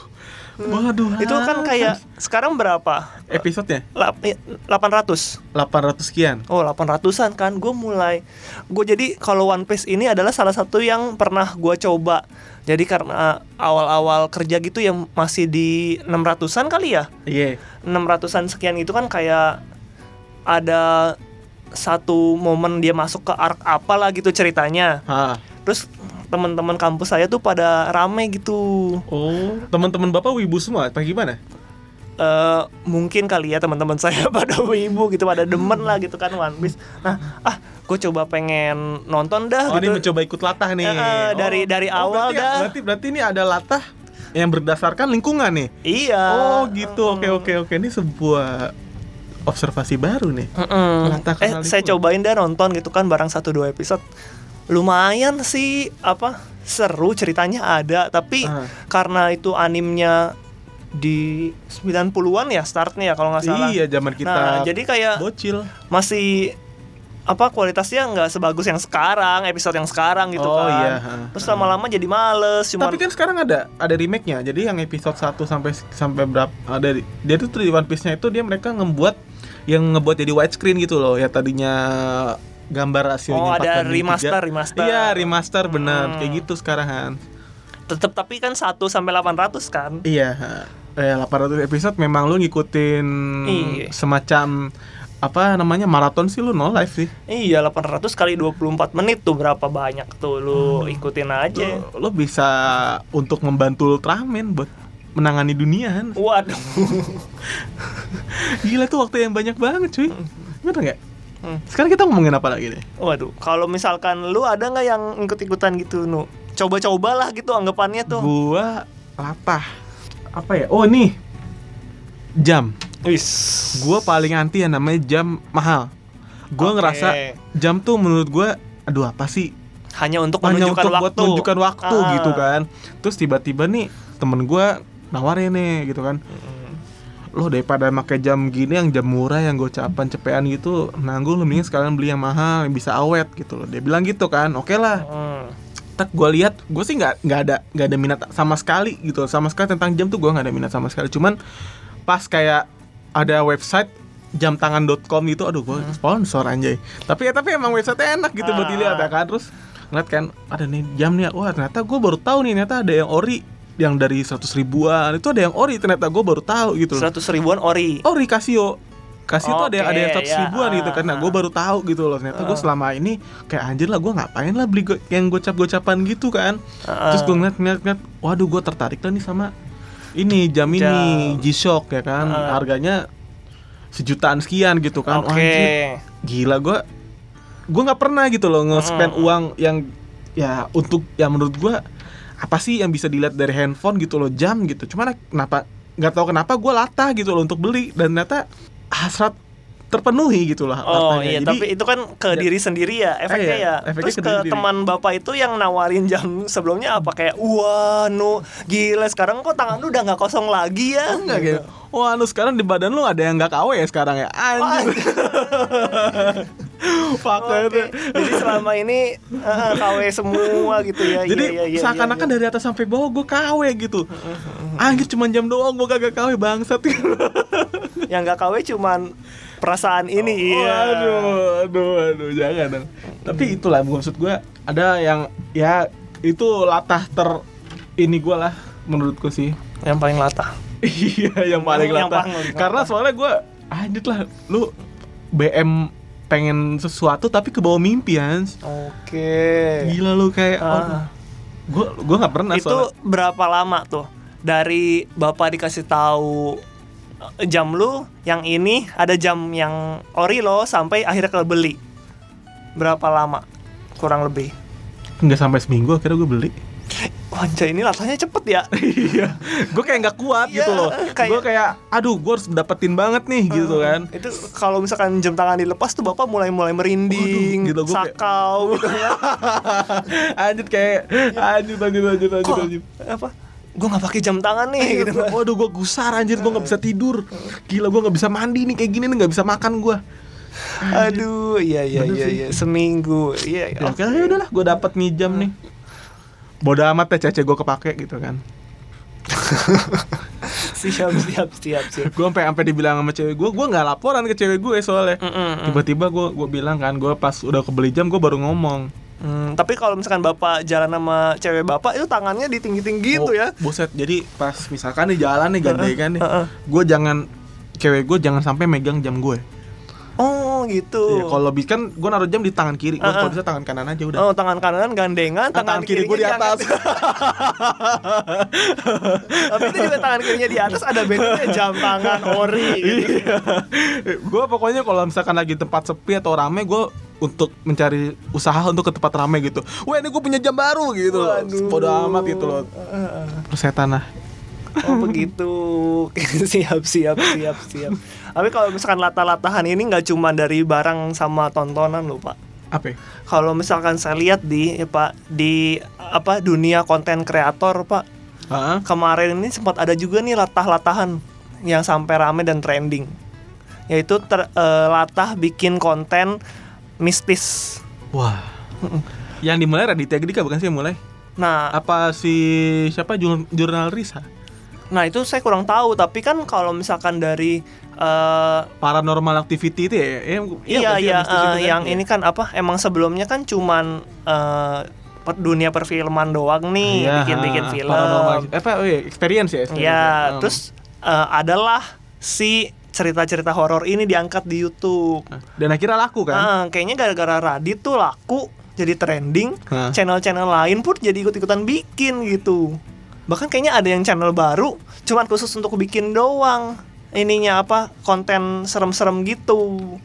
[SPEAKER 2] waduh.
[SPEAKER 1] Itu kan kayak sekarang berapa?
[SPEAKER 2] episodenya
[SPEAKER 1] Lap- eh, 800.
[SPEAKER 2] 800 sekian.
[SPEAKER 1] Oh 800an kan Gue mulai Gue jadi kalau One Piece ini adalah salah satu yang pernah gue coba Jadi karena awal-awal kerja gitu yang masih di 600an kali ya
[SPEAKER 2] Iya.
[SPEAKER 1] 600an sekian itu kan kayak Ada satu momen dia masuk ke arc apalah gitu ceritanya
[SPEAKER 2] Ah.
[SPEAKER 1] Terus teman-teman kampus saya tuh pada rame gitu
[SPEAKER 2] Oh, teman-teman Bapak wibu semua apa gimana?
[SPEAKER 1] eh mungkin kali ya teman-teman saya pada ibu gitu pada demen lah gitu kan One Piece. Nah, ah, gue coba pengen nonton dah
[SPEAKER 2] Oh,
[SPEAKER 1] gitu.
[SPEAKER 2] ini mencoba ikut latah nih.
[SPEAKER 1] Eh, eh, dari- dari awal
[SPEAKER 2] berarti,
[SPEAKER 1] dah.
[SPEAKER 2] Berarti berarti ini ada latah yang berdasarkan lingkungan nih.
[SPEAKER 1] Iya.
[SPEAKER 2] Oh gitu, oke oke oke. Ini sebuah observasi baru nih.
[SPEAKER 1] Mm-mm.
[SPEAKER 2] Latah
[SPEAKER 1] Eh, saya
[SPEAKER 2] itu.
[SPEAKER 1] cobain dah nonton gitu kan barang satu dua episode. Lumayan sih apa seru ceritanya ada, tapi
[SPEAKER 2] Ah.
[SPEAKER 1] karena itu animnya di 90-an ya startnya ya kalau nggak salah.
[SPEAKER 2] Iya, zaman kita
[SPEAKER 1] Nah, jadi kayak
[SPEAKER 2] bocil.
[SPEAKER 1] masih apa kualitasnya nggak sebagus yang sekarang episode yang sekarang gitu
[SPEAKER 2] Oh,
[SPEAKER 1] kan
[SPEAKER 2] iya,
[SPEAKER 1] terus lama-lama jadi males cuman
[SPEAKER 2] Tapi kan sekarang ada ada remake-nya. Jadi yang episode 1 sampai sampai berapa ada di- dia tuh di One Piece-nya itu dia mereka ngebuat yang ngebuat jadi widescreen gitu loh. Ya tadinya gambar rasionya
[SPEAKER 1] Oh, ada
[SPEAKER 2] 4:3.
[SPEAKER 1] remaster, remaster.
[SPEAKER 2] Iya, remaster bener.
[SPEAKER 1] Hmm.
[SPEAKER 2] Kayak gitu sekarang kan.
[SPEAKER 1] tetep tapi kan 1 sampai 800 kan
[SPEAKER 2] Iya, eh 800 episode memang lu ngikutin
[SPEAKER 1] Iya.
[SPEAKER 2] semacam apa namanya maraton sih lu no live sih.
[SPEAKER 1] Iya 800 kali 24 menit tuh berapa banyak tuh lu
[SPEAKER 2] Hmm.
[SPEAKER 1] ikutin aja.
[SPEAKER 2] Lo, lo bisa untuk membantu Ultraman buat menangani dunia Han.
[SPEAKER 1] Waduh.
[SPEAKER 2] Gila tuh waktu yang banyak banget cuy. Bener nggak?
[SPEAKER 1] Hmm.
[SPEAKER 2] Sekarang kita ngomongin apa lagi deh?
[SPEAKER 1] Waduh, kalau misalkan lu ada nggak yang ikut-ikutan gitu, Nu? Coba-cobalah gitu anggapannya tuh.
[SPEAKER 2] Gua latah. Apa ya? Oh nih. Jam.
[SPEAKER 1] Wis.
[SPEAKER 2] Gua paling anti yang namanya jam mahal. Gua
[SPEAKER 1] Oke.
[SPEAKER 2] ngerasa jam tuh menurut gua aduh apa sih?
[SPEAKER 1] hanya untuk
[SPEAKER 2] Hanya
[SPEAKER 1] menunjukkan
[SPEAKER 2] untuk
[SPEAKER 1] waktu.
[SPEAKER 2] buat menunjukkan waktu
[SPEAKER 1] Ah.
[SPEAKER 2] gitu kan. Terus tiba-tiba nih temen gua nawarin nih gitu kan. Loh daripada pakai jam gini yang jam murah yang gocapan cepean gitu nanggung mending sekalian beli yang mahal yang bisa awet gitu loh. Dia bilang gitu kan. Oke lah.
[SPEAKER 1] Mm.
[SPEAKER 2] tak gue lihat gue sih nggak nggak ada nggak ada minat sama sekali gitu sama sekali tentang jam tuh gue nggak ada minat sama sekali cuman pas kayak ada website jamtangan.com gitu aduh gue sponsor anjay tapi ya tapi emang website enak gitu buat
[SPEAKER 1] Ah.
[SPEAKER 2] dilihat ya kan terus ngeliat kan ada nih jam nih wah ternyata gue baru tahu nih ternyata ada yang ori yang dari 100 ribuan itu ada yang ori ternyata gue baru tahu gitu loh
[SPEAKER 1] 100 ribuan ori.
[SPEAKER 2] ori Casio Casio tuh ada yang ada yang
[SPEAKER 1] Oke,
[SPEAKER 2] 100
[SPEAKER 1] ya,
[SPEAKER 2] ribuan gitu kan nah
[SPEAKER 1] ah,
[SPEAKER 2] gue baru tahu gitu loh ternyata gue
[SPEAKER 1] Ah.
[SPEAKER 2] selama ini kayak anjir lah gue ngapain lah beli go- yang gocap-gocapan gitu kan
[SPEAKER 1] Ah.
[SPEAKER 2] terus gue ngeliat ngeliat ngeliat waduh gue tertarik lah nih sama ini jam ini. G-Shock ya kan
[SPEAKER 1] Ah.
[SPEAKER 2] harganya sejutaan sekian gitu kan
[SPEAKER 1] Oke.
[SPEAKER 2] Wah, anjir, gila gue gue nggak pernah gitu loh nge-spend
[SPEAKER 1] Mm.
[SPEAKER 2] uang yang ya untuk ya menurut gue apa sih yang bisa dilihat dari handphone gitu loh jam gitu. Cuman kenapa nggak tahu kenapa gue latah gitu loh untuk beli. Dan ternyata hasrat terpenuhi gitu lah
[SPEAKER 1] Oh iya,
[SPEAKER 2] Jadi,
[SPEAKER 1] tapi itu kan ke
[SPEAKER 2] Ya.
[SPEAKER 1] diri sendiri ya, efeknya
[SPEAKER 2] iya,
[SPEAKER 1] ya.
[SPEAKER 2] efeknya
[SPEAKER 1] Terus
[SPEAKER 2] ke
[SPEAKER 1] ke, teman bapak itu yang nawarin jam sebelumnya apa kayak, wah nu gila sekarang kok tangan lu udah nggak kosong lagi ya?
[SPEAKER 2] enggak gitu. Wah, lu sekarang di badan lu ada yang nggak KW ya sekarang ya? Anjir. Fuck
[SPEAKER 1] Oke,
[SPEAKER 2] itu.
[SPEAKER 1] Jadi selama ini eh, KW semua gitu ya.
[SPEAKER 2] Jadi
[SPEAKER 1] iya, iya, iya,
[SPEAKER 2] seakan-akan
[SPEAKER 1] iya.
[SPEAKER 2] dari atas sampai bawah gue KW gitu. Anjir cuma jam doang gue kagak KW bangsat.
[SPEAKER 1] yang nggak KW cuman perasaan ini. iya.
[SPEAKER 2] Waduh, aduh, aduh, jangan dong. Tapi itulah maksud gue ada yang ya itu latah ter ini gue lah menurutku sih.
[SPEAKER 1] Yang paling latah.
[SPEAKER 2] iya yang paling
[SPEAKER 1] Yang
[SPEAKER 2] latah.
[SPEAKER 1] paling latah.
[SPEAKER 2] Karena soalnya gue anjir lah lu BM pengen sesuatu tapi ke bawah mimpi Hans.
[SPEAKER 1] Oke.
[SPEAKER 2] Gila lu kayak
[SPEAKER 1] Ah.
[SPEAKER 2] gue gue nggak pernah
[SPEAKER 1] itu
[SPEAKER 2] soalnya.
[SPEAKER 1] berapa lama tuh dari bapak dikasih tahu jam lu yang ini ada jam yang ori lo sampai akhirnya ke beli berapa lama kurang lebih
[SPEAKER 2] nggak sampai seminggu akhirnya gue beli.
[SPEAKER 1] Wanja ini latahnya cepet ya
[SPEAKER 2] Iya, gue kayak nggak kuat
[SPEAKER 1] Iya,
[SPEAKER 2] gitu loh.
[SPEAKER 1] kayak-
[SPEAKER 2] Gue kayak, aduh, gue harus dapetin banget nih gitu kan.
[SPEAKER 1] itu kalau misalkan jam tangan dilepas tuh bapak mulai mulai merinding
[SPEAKER 2] Waduh, gitu, gua kayak-
[SPEAKER 1] sakau gitu ya
[SPEAKER 2] anjir kayak, anjir, anjir, anjir, anjir, anjir.
[SPEAKER 1] apa gue nggak pakai jam tangan nih gitu
[SPEAKER 2] Gitu. Waduh, gue gusar anjir, gue nggak bisa tidur. Gila, gue nggak bisa mandi nih kayak gini nih, nggak bisa makan gue.
[SPEAKER 1] aduh iya iya iya iya seminggu iya
[SPEAKER 2] Ya, oke, ya udahlah, gue dapet nih jam nih. Bodoh amat ya cece gue kepake gitu kan.
[SPEAKER 1] siap siap siap siap
[SPEAKER 2] Gue sampai sampai dibilang sama cewek gue, gue nggak laporan ke cewek gue soalnya.
[SPEAKER 1] Mm-mm.
[SPEAKER 2] Tiba-tiba gue gue bilang kan, gue pas udah kebeli jam gue baru ngomong.
[SPEAKER 1] Hmm, tapi kalau misalkan bapak jalan sama cewek bapak itu tangannya di tinggi tinggi gitu
[SPEAKER 2] Oh,
[SPEAKER 1] ya.
[SPEAKER 2] Buset, jadi pas misalkan nih jalan nih gandengan nih, gue jangan cewek gue jangan sampai megang jam gue.
[SPEAKER 1] Oh gitu.
[SPEAKER 2] Iya, kalau bisa kan gue naruh jam di tangan kiri, gue
[SPEAKER 1] Heeh.
[SPEAKER 2] kalau bisa tangan kanan aja udah.
[SPEAKER 1] Oh tangan kanan gandengan,
[SPEAKER 2] Nah,
[SPEAKER 1] tangan,
[SPEAKER 2] tangan kiri gue di atas.
[SPEAKER 1] Tapi itu juga tangan kirinya di atas ada bentuknya jam tangan ori. Gitu.
[SPEAKER 2] Iya. gue pokoknya kalau misalkan lagi tempat sepi atau rame gue untuk mencari usaha untuk ke tempat rame gitu. Wah ini gue punya jam baru gitu loh. Bodo amat gitu loh. Persetan lah.
[SPEAKER 1] Oh begitu. siap siap siap siap. Tapi kalau misalkan latah-latahan ini nggak cuma dari barang sama tontonan loh pak.
[SPEAKER 2] Apa? ya?
[SPEAKER 1] Kalau misalkan saya lihat di ya, pak di apa dunia konten kreator pak
[SPEAKER 2] Heeh.
[SPEAKER 1] kemarin ini sempat ada juga nih latah-latahan yang sampai rame dan trending yaitu ter- eh, latah bikin konten mistis
[SPEAKER 2] Wah. Yang dimulai Raditya Dika bukan sih yang mulai?
[SPEAKER 1] nah
[SPEAKER 2] Apa si siapa jurnal, jurnal Risa?
[SPEAKER 1] nah itu saya kurang tahu tapi kan kalau misalkan dari eh,
[SPEAKER 2] Paranormal Activity itu ya? ya
[SPEAKER 1] iya
[SPEAKER 2] pasti
[SPEAKER 1] iya
[SPEAKER 2] itu
[SPEAKER 1] eh,
[SPEAKER 2] kan?
[SPEAKER 1] yang
[SPEAKER 2] Iya.
[SPEAKER 1] ini kan apa emang sebelumnya kan cuman per- dunia perfilman doang nih
[SPEAKER 2] Iya,
[SPEAKER 1] bikin-bikin film
[SPEAKER 2] Paranormal apa oh iya, experience ya? experience
[SPEAKER 1] ya
[SPEAKER 2] ya. Hmm.
[SPEAKER 1] terus eh, adalah si cerita-cerita horor ini diangkat di YouTube.
[SPEAKER 2] Dan akhirnya laku kan?
[SPEAKER 1] Ah, kayaknya gara-gara Radit tuh laku jadi trending. Channel-channel lain pun jadi ikut-ikutan bikin gitu. Bahkan kayaknya ada yang channel baru cuman khusus untuk bikin doang. Ininya apa? Konten serem-serem gitu.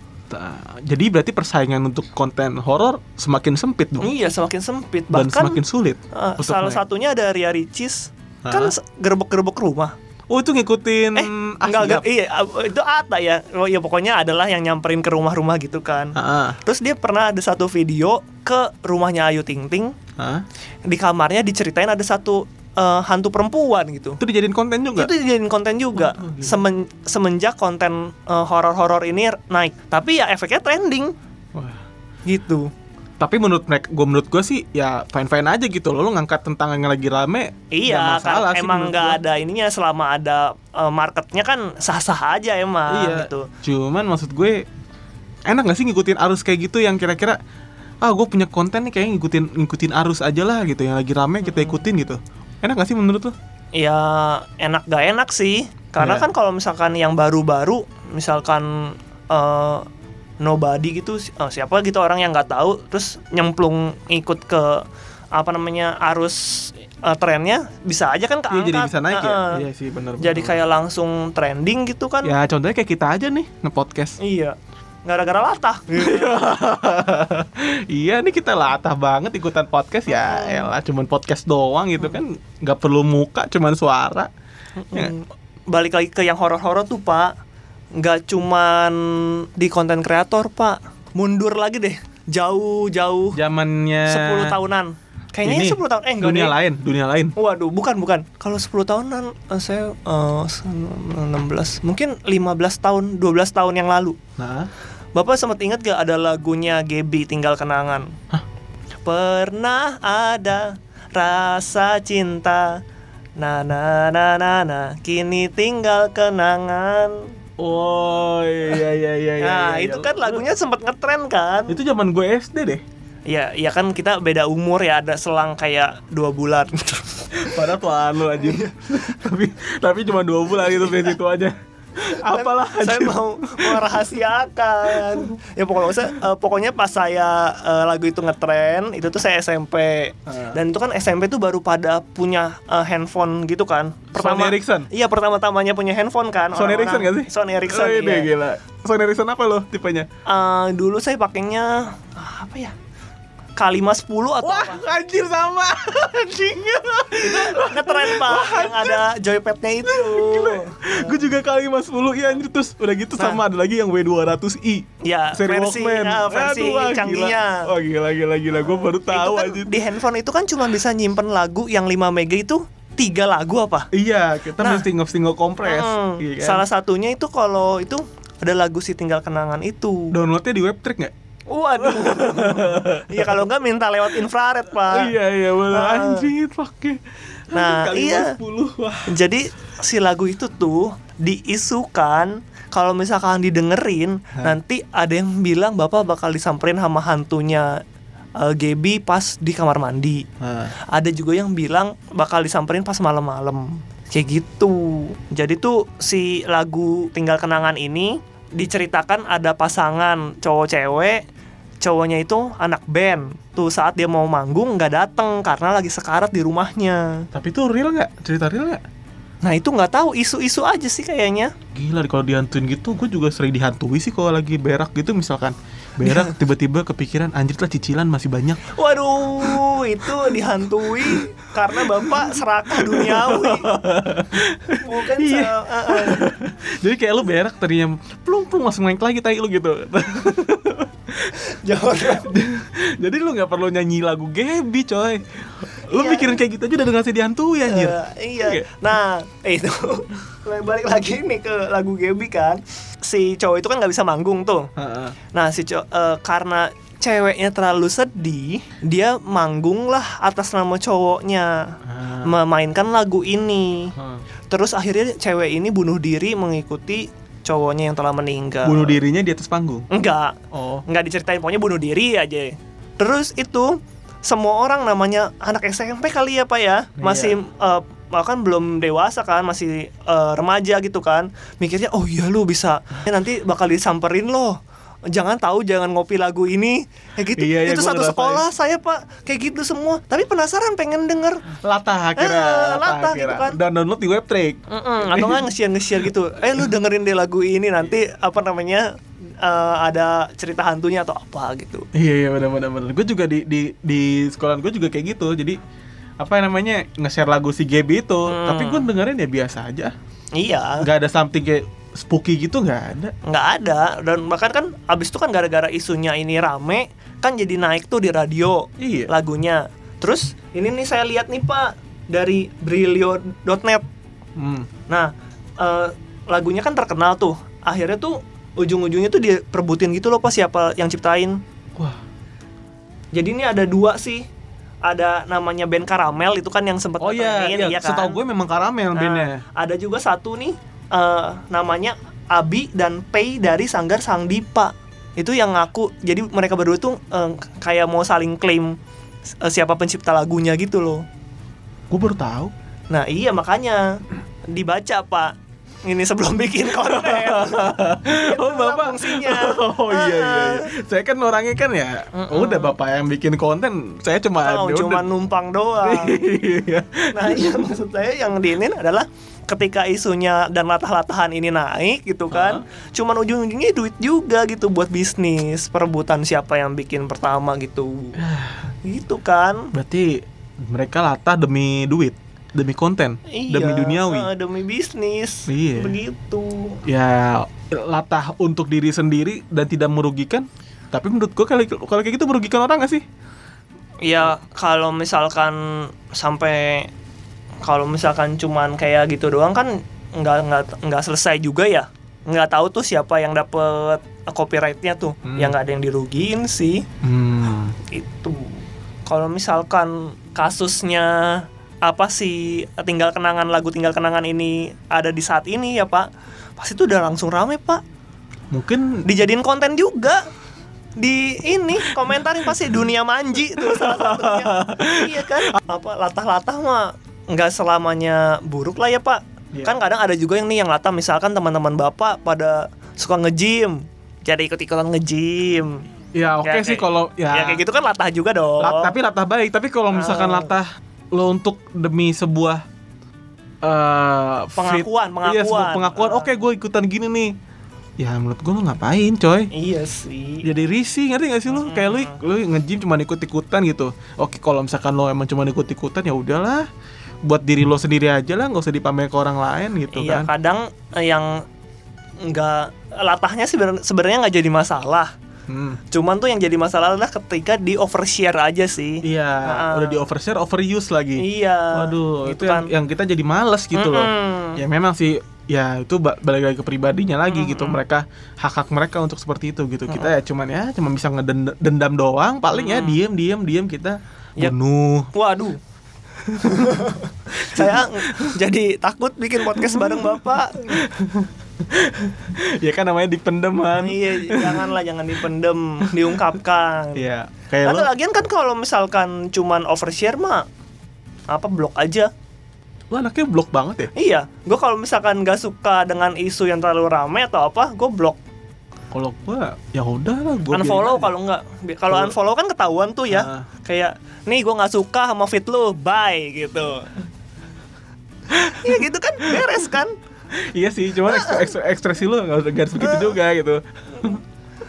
[SPEAKER 2] Jadi berarti persaingan untuk konten horor semakin sempit dong.
[SPEAKER 1] Iya, semakin sempit.
[SPEAKER 2] Dan
[SPEAKER 1] Bahkan
[SPEAKER 2] semakin sulit. untuk
[SPEAKER 1] salah
[SPEAKER 2] naik.
[SPEAKER 1] satunya ada Ria Ricis. Kan gerbek-gerbek rumah.
[SPEAKER 2] Oh itu ngikutin
[SPEAKER 1] Eh, enggak, enggak, iya, itu Ata ya. Oh, ya pokoknya adalah yang nyamperin ke rumah-rumah gitu kan.
[SPEAKER 2] Ah.
[SPEAKER 1] Terus dia pernah ada satu video ke rumahnya Ayu Ting Ting.
[SPEAKER 2] Ah.
[SPEAKER 1] Di kamarnya diceritain ada satu eh, hantu perempuan gitu.
[SPEAKER 2] Itu dijadiin konten juga.
[SPEAKER 1] Itu dijadiin konten juga.
[SPEAKER 2] Oh, gila.
[SPEAKER 1] Semen- semenjak konten eh, horor-horor ini naik. Tapi ya efeknya trending
[SPEAKER 2] Wah.
[SPEAKER 1] gitu.
[SPEAKER 2] Tapi menurut mereka, gue menurut gue sih ya fine fine aja gitu loh. Lo ngangkat tentang yang lagi rame.
[SPEAKER 1] Iya,
[SPEAKER 2] masalah
[SPEAKER 1] kan
[SPEAKER 2] sih
[SPEAKER 1] emang nggak ada ininya selama ada eh, marketnya kan sah-sah aja emang
[SPEAKER 2] Iya.
[SPEAKER 1] gitu.
[SPEAKER 2] Cuman maksud gue enak gak sih ngikutin arus kayak gitu yang kira-kira ah gue punya konten nih kayak ngikutin ngikutin arus aja lah gitu yang lagi rame kita ikutin gitu. Enak gak sih menurut lo?
[SPEAKER 1] Ya enak gak enak sih Karena
[SPEAKER 2] Iya.
[SPEAKER 1] kan kalau misalkan yang baru-baru Misalkan eh, Nobody gitu eh, Siapa gitu orang yang nggak tahu Terus nyemplung ikut ke Apa namanya Arus eh, trennya Bisa aja kan
[SPEAKER 2] Iya
[SPEAKER 1] keangkat.
[SPEAKER 2] jadi bisa naik ya. Iya sih benar.
[SPEAKER 1] Jadi kayak langsung trending gitu kan.
[SPEAKER 2] Ya contohnya kayak kita aja nih nge-podcast.
[SPEAKER 1] Iya. Gara-gara latah.
[SPEAKER 2] Iya nih kita latah banget ikutan podcast. Ya elah cuman podcast doang gitu kan. Nggak perlu muka cuman suara. Ya
[SPEAKER 1] Balik lagi ke yang horor-horor tuh pak nggak cuman di konten kreator pak Mundur lagi deh Jauh-jauh
[SPEAKER 2] zamannya
[SPEAKER 1] 10 tahunan. Kayaknya
[SPEAKER 2] ini,
[SPEAKER 1] 10 tahun. Eh enggak
[SPEAKER 2] dunia
[SPEAKER 1] deh.
[SPEAKER 2] lain dunia lain
[SPEAKER 1] Waduh, bukan bukan. Kalau 10 tahunan eh, saya eh, 16, mungkin 15 tahun, 12 tahun yang lalu.
[SPEAKER 2] nah
[SPEAKER 1] Bapak sempat ingat gak ada lagunya Gebi Tinggal Kenangan?
[SPEAKER 2] Hah?
[SPEAKER 1] Pernah ada rasa cinta Na na na na na kini tinggal kenangan.
[SPEAKER 2] Oh iya iya iya iya,
[SPEAKER 1] Nah,
[SPEAKER 2] iya,
[SPEAKER 1] itu
[SPEAKER 2] iya.
[SPEAKER 1] kan lagunya sempat ngetren kan?
[SPEAKER 2] itu zaman gue SD deh
[SPEAKER 1] Ya, ya kan kita beda umur ya, ada selang kayak dua bulan.
[SPEAKER 2] padahal tuan lu aja tapi tapi cuma dua bulan gitu dari situ aja apalah
[SPEAKER 1] saya mau merahasiakan ya pokoknya saya, eh, pokoknya pas saya eh, lagu itu ngetren itu tuh saya SMP
[SPEAKER 2] Ah.
[SPEAKER 1] dan itu kan SMP tuh baru pada punya eh, handphone gitu kan
[SPEAKER 2] Sony Ericsson?
[SPEAKER 1] iya pertama-tamanya punya handphone kan
[SPEAKER 2] Sony. Ericsson gak sih?
[SPEAKER 1] Sony Ericsson
[SPEAKER 2] oh, ini
[SPEAKER 1] iya.
[SPEAKER 2] gila Sony Ericsson apa lo tipenya?
[SPEAKER 1] Eh, dulu saya pakainya ah, apa ya Kalima 10 atau
[SPEAKER 2] Wah
[SPEAKER 1] apa
[SPEAKER 2] anjir sama Anjing
[SPEAKER 1] ngetren pak yang ada joypadnya itu
[SPEAKER 2] Gue juga kali mas 10 Iya anjir terus Udah gitu
[SPEAKER 1] Nah.
[SPEAKER 2] sama ada lagi yang W200i
[SPEAKER 1] ya
[SPEAKER 2] Seri
[SPEAKER 1] versi
[SPEAKER 2] Walkman
[SPEAKER 1] ah, versi
[SPEAKER 2] Aduh, wah,
[SPEAKER 1] canggihnya
[SPEAKER 2] gila. Wah gila gila gila Gue baru tahu
[SPEAKER 1] itu kan
[SPEAKER 2] anjir
[SPEAKER 1] di handphone itu kan cuma bisa nyimpen lagu yang 5 mega itu tiga lagu apa?
[SPEAKER 2] Iya kita
[SPEAKER 1] Nah.
[SPEAKER 2] mesti single kompres
[SPEAKER 1] Hmm,
[SPEAKER 2] iya kan?
[SPEAKER 1] Salah satunya itu kalau itu ada lagu si tinggal kenangan itu.
[SPEAKER 2] Downloadnya di webtrick nggak?
[SPEAKER 1] Waduh. Iya kalau nggak minta lewat infrared pak.
[SPEAKER 2] Iya iya bener
[SPEAKER 1] Ah.
[SPEAKER 2] Anjir pakai
[SPEAKER 1] Nah, iya.
[SPEAKER 2] 10 Wah
[SPEAKER 1] Jadi si lagu itu tuh diisukan kalau misalkan didengerin nanti ada yang bilang bapak bakal disamperin sama hantunya eh, Gebi pas di kamar mandi.
[SPEAKER 2] Nah.
[SPEAKER 1] ada juga yang bilang bakal disamperin pas malam-malam kayak gitu jadi tuh si lagu tinggal kenangan ini diceritakan ada pasangan cowok cewek cowoknya itu anak band tuh saat dia mau manggung nggak dateng karena lagi sekarat di rumahnya
[SPEAKER 2] Tapi itu real nggak? Cerita real nggak?
[SPEAKER 1] nah itu nggak tahu isu-isu aja sih kayaknya
[SPEAKER 2] Gila kalau dihantuin gitu gue juga sering dihantui sih kalau lagi berak gitu misalkan Berak tiba-tiba kepikiran anjir lah cicilan masih banyak
[SPEAKER 1] waduh itu dihantui karena bapak serakah duniawi bukan
[SPEAKER 2] Iya.
[SPEAKER 1] eh, eh.
[SPEAKER 2] Jadi kayak lu berak tadinya plung plung langsung naik lagi tai lu gitu
[SPEAKER 1] jangan
[SPEAKER 2] Jadi lu nggak perlu nyanyi lagu Gebi coy Lu
[SPEAKER 1] Iya.
[SPEAKER 2] mikirin kayak gitu aja udah ngasih dihantui anjir
[SPEAKER 1] Eh, iya.
[SPEAKER 2] Iya.
[SPEAKER 1] Nah, itu balik lagi nih ke lagu Gebi kan. Si cowok itu kan nggak bisa manggung tuh. Nah, si cowok eh, karena ceweknya terlalu sedih, dia manggung lah atas nama cowoknya.
[SPEAKER 2] Ah.
[SPEAKER 1] Memainkan lagu ini. Terus akhirnya cewek ini bunuh diri mengikuti cowoknya yang telah meninggal.
[SPEAKER 2] Bunuh dirinya di atas panggung?
[SPEAKER 1] Enggak.
[SPEAKER 2] Oh.
[SPEAKER 1] Enggak diceritain pokoknya bunuh diri aja. Terus itu semua orang namanya anak SMP kali ya Pak ya, masih eh, bahkan belum dewasa kan masih eh, remaja gitu kan. Mikirnya oh iya lu bisa. Nanti bakal disamperin loh jangan tahu jangan ngopi lagu ini. Kayak gitu.
[SPEAKER 2] Iya, iya,
[SPEAKER 1] itu satu
[SPEAKER 2] ngerasain.
[SPEAKER 1] sekolah saya pak. Kayak gitu semua. Tapi penasaran pengen denger.
[SPEAKER 2] Latah akhirnya
[SPEAKER 1] Eh,
[SPEAKER 2] latah,
[SPEAKER 1] gitu kan.
[SPEAKER 2] dan download di web trick.
[SPEAKER 1] Mm-mm, atau nggak nge-share nge-share gitu. Eh lu dengerin deh lagu ini nanti apa namanya eh, ada cerita hantunya atau apa gitu.
[SPEAKER 2] Iya iya benar benar benar. Gue juga di di di sekolah gue juga kayak gitu. Jadi apa namanya nge-share lagu si Gaby itu.
[SPEAKER 1] Hmm.
[SPEAKER 2] tapi gue dengerin ya biasa aja.
[SPEAKER 1] Iya.
[SPEAKER 2] Nggak ada something kayak spooky gitu nggak ada?
[SPEAKER 1] Nggak ada. Dan bahkan kan abis itu kan gara-gara isunya ini rame kan jadi naik tuh di radio
[SPEAKER 2] Iya.
[SPEAKER 1] lagunya. Terus ini nih saya lihat nih pak dari brilio.net
[SPEAKER 2] hmm.
[SPEAKER 1] nah eh, lagunya kan terkenal tuh. Akhirnya tuh ujung-ujungnya tuh diperbutin gitu loh pas siapa yang ciptain.
[SPEAKER 2] Wah.
[SPEAKER 1] Jadi ini ada dua sih. Ada namanya band Karamel itu kan yang sempat
[SPEAKER 2] oh iya
[SPEAKER 1] ngetrenin,
[SPEAKER 2] iya
[SPEAKER 1] kan?
[SPEAKER 2] setahu gue memang karamel
[SPEAKER 1] Nah,
[SPEAKER 2] bandnya.
[SPEAKER 1] ada juga satu nih eh, namanya Abi dan Pei dari Sanggar Sang Dipa. Itu yang ngaku. Jadi mereka berdua tuh eh, kayak mau saling klaim eh, siapa pencipta lagunya gitu loh.
[SPEAKER 2] gue baru tahu
[SPEAKER 1] Nah, iya makanya dibaca, Pak. Ini sebelum bikin konten.
[SPEAKER 2] oh bapak
[SPEAKER 1] fungsinya.
[SPEAKER 2] oh iya iya, iya. saya kan orangnya kan ya
[SPEAKER 1] Mm-mm.
[SPEAKER 2] udah bapak yang bikin konten saya cuma
[SPEAKER 1] Oh, cuma numpang doang.
[SPEAKER 2] iya
[SPEAKER 1] Nah, iya maksud saya yang diinin adalah ketika isunya dan latah-latahan ini naik gitu kan, cuman ujung-ujungnya duit juga gitu buat bisnis, perebutan siapa yang bikin pertama gitu. gitu kan.
[SPEAKER 2] berarti mereka latah demi duit demi konten demi duniawi
[SPEAKER 1] eh, demi bisnis.
[SPEAKER 2] Iya.
[SPEAKER 1] Begitu.
[SPEAKER 2] ya latah untuk diri sendiri dan tidak merugikan tapi menurut gua kalau kalau kayak gitu merugikan orang gak sih
[SPEAKER 1] Ya kalau misalkan sampai kalau misalkan cuman kayak gitu doang kan nggak nggak nggak selesai juga ya. Nggak tahu tuh siapa yang dapet copyrightnya tuh.
[SPEAKER 2] Hmm.
[SPEAKER 1] Ya nggak ada yang dirugiin sih.
[SPEAKER 2] hmm.
[SPEAKER 1] itu kalau misalkan kasusnya apa sih tinggal kenangan lagu tinggal kenangan ini ada di saat ini ya pak pasti itu udah langsung rame pak
[SPEAKER 2] mungkin
[SPEAKER 1] dijadiin konten juga di ini komentarin pasti dunia manji tuh salah satunya iya kan apa latah-latah mah nggak selamanya buruk lah ya pak.
[SPEAKER 2] Iya.
[SPEAKER 1] kan kadang ada juga yang nih yang latah misalkan teman-teman bapak pada suka nge-gym jadi ikut-ikutan nge-gym.
[SPEAKER 2] Ya oke
[SPEAKER 1] Ya,
[SPEAKER 2] sih kalau ya,
[SPEAKER 1] ya kayak gitu kan latah juga dong.
[SPEAKER 2] La- tapi latah baik. Tapi kalau misalkan
[SPEAKER 1] Ah.
[SPEAKER 2] latah lo untuk demi sebuah eh
[SPEAKER 1] Pengakuan,
[SPEAKER 2] fit- iya, sebuah
[SPEAKER 1] pengakuan.
[SPEAKER 2] pengakuan
[SPEAKER 1] Ah.
[SPEAKER 2] oke gue ikutan gini nih. Ya menurut gue lo ngapain coy?
[SPEAKER 1] Iya sih.
[SPEAKER 2] jadi risih ngerti gak sih lo kayak lo lo nge-gym cuma ikut ikutan gitu. Oke kalau misalkan lo emang cuma ikut ikutan ya udahlah buat diri lo sendiri aja lah nggak usah dipamer ke orang lain gitu
[SPEAKER 1] iya,
[SPEAKER 2] kan
[SPEAKER 1] kadang eh, yang nggak latahnya seben- sebenarnya nggak jadi masalah.
[SPEAKER 2] Hmm.
[SPEAKER 1] Cuman tuh yang jadi masalah adalah ketika di overshare aja sih.
[SPEAKER 2] iya
[SPEAKER 1] Ah.
[SPEAKER 2] udah di overshare overuse lagi
[SPEAKER 1] Iya.
[SPEAKER 2] waduh
[SPEAKER 1] gitu
[SPEAKER 2] itu yang, yang kita jadi males gitu loh
[SPEAKER 1] Mm-mm.
[SPEAKER 2] ya memang sih ya itu ba- balik lagi ke pribadinya lagi gitu mereka hak hak mereka untuk seperti itu gitu kita ya cuman ya cuma bisa ngedendam doang paling ya diem diem diem kita
[SPEAKER 1] Yap.
[SPEAKER 2] bunuh
[SPEAKER 1] Waduh. Saya jadi takut bikin podcast bareng Bapak.
[SPEAKER 2] ya kan namanya dipendem kan
[SPEAKER 1] iya, janganlah jangan dipendem, diungkapkan.
[SPEAKER 2] ya kayak lo
[SPEAKER 1] lagian kan kalau misalkan cuman overshare mah apa blok aja.
[SPEAKER 2] lo anaknya blok banget ya
[SPEAKER 1] Iya, gue kalau misalkan gak suka dengan isu yang terlalu rame atau apa, gue blok,
[SPEAKER 2] kalau gua ya udah lah gua
[SPEAKER 1] unfollow kalau nggak. Kalau unfollow kan ketahuan tuh ya,
[SPEAKER 2] Ah.
[SPEAKER 1] kayak nih gue nggak suka sama fit lu, bye gitu. Iya gitu kan, beres kan?
[SPEAKER 2] iya sih cuman ekspre- ekspre- ekspresi lo nggak harus- begitu juga gitu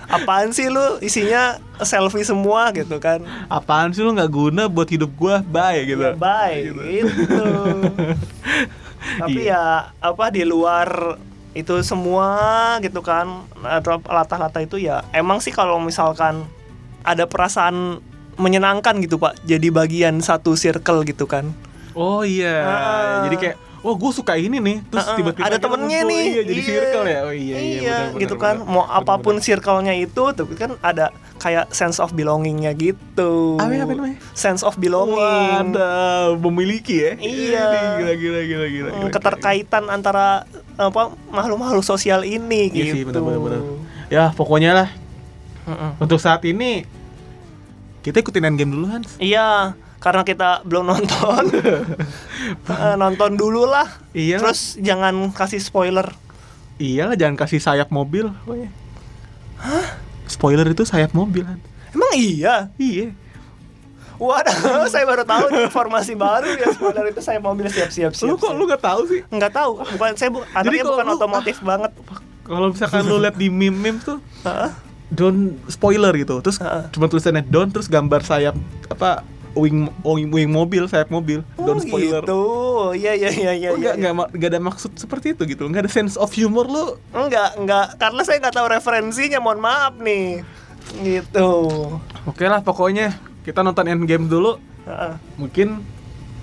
[SPEAKER 1] Apaan sih lu isinya selfie semua gitu kan?
[SPEAKER 2] apaan sih lo nggak guna buat hidup gua bye gitu
[SPEAKER 1] Ya, bye gitu. Tapi
[SPEAKER 2] Iya.
[SPEAKER 1] ya apa di luar itu semua gitu kan atau latah-latah itu ya emang sih kalau misalkan ada perasaan menyenangkan gitu pak jadi bagian satu circle gitu kan
[SPEAKER 2] Oh iya,
[SPEAKER 1] Ah.
[SPEAKER 2] jadi kayak, oh gue suka ini nih, terus
[SPEAKER 1] Heeh,
[SPEAKER 2] tiba-tiba
[SPEAKER 1] ada temennya
[SPEAKER 2] ngumpul,
[SPEAKER 1] nih
[SPEAKER 2] iya, jadi
[SPEAKER 1] Iya.
[SPEAKER 2] circle ya, oh iya iya, benar, benar,
[SPEAKER 1] gitu
[SPEAKER 2] benar,
[SPEAKER 1] kan
[SPEAKER 2] benar.
[SPEAKER 1] mau
[SPEAKER 2] Benar,
[SPEAKER 1] apa pun
[SPEAKER 2] benar.
[SPEAKER 1] circle-nya itu tapi kan ada kayak sense of belongingnya gitu
[SPEAKER 2] Apa ya, apa namanya?
[SPEAKER 1] sense of belonging
[SPEAKER 2] Wadah, memiliki ya?
[SPEAKER 1] Iya.
[SPEAKER 2] Gila gila gila gila.
[SPEAKER 1] Hmm,
[SPEAKER 2] gila,
[SPEAKER 1] keterkaitan antara apa makhluk-makhluk sosial ini
[SPEAKER 2] Iya sih,
[SPEAKER 1] gitu.
[SPEAKER 2] benar, benar, benar. Ya pokoknya lah,
[SPEAKER 1] Mm-mm.
[SPEAKER 2] untuk saat ini kita ikutin endgame dulu Hans.
[SPEAKER 1] Iya, karena kita belum nonton. Eh, nonton dulu lah.
[SPEAKER 2] Iya.
[SPEAKER 1] Terus jangan kasih spoiler.
[SPEAKER 2] Iya, jangan kasih sayap mobil. Spoiler itu sayap mobil kan.
[SPEAKER 1] Emang iya?
[SPEAKER 2] Iya.
[SPEAKER 1] Waduh, saya baru tahu nih informasi baru ya spoiler itu saya mobil siap-siap siap.
[SPEAKER 2] Lu kok lu gak tahu sih?
[SPEAKER 1] nggak tahu? Bukan saya bu, anaknya bukan
[SPEAKER 2] lu-
[SPEAKER 1] otomotif banget.
[SPEAKER 2] Kalau misalkan lu lihat di meme-meme tuh
[SPEAKER 1] Heeh.
[SPEAKER 2] Don't spoiler gitu. Terus
[SPEAKER 1] Heeh.
[SPEAKER 2] cuma tulisannya don't terus gambar sayap apa wing wing, wing mobil, sayap mobil. Don't
[SPEAKER 1] Oh,
[SPEAKER 2] spoiler.
[SPEAKER 1] Gitu. Iya iya iya iya.
[SPEAKER 2] Lu
[SPEAKER 1] iya,
[SPEAKER 2] nggak nggak ma- nggak ada maksud seperti itu gitu. Nggak ada sense of humor lu.
[SPEAKER 1] Enggak, enggak. Karena saya nggak tahu referensinya, mohon maaf nih. Gitu.
[SPEAKER 2] Oke lah pokoknya kita nonton Endgame dulu.
[SPEAKER 1] Heeh.
[SPEAKER 2] Mungkin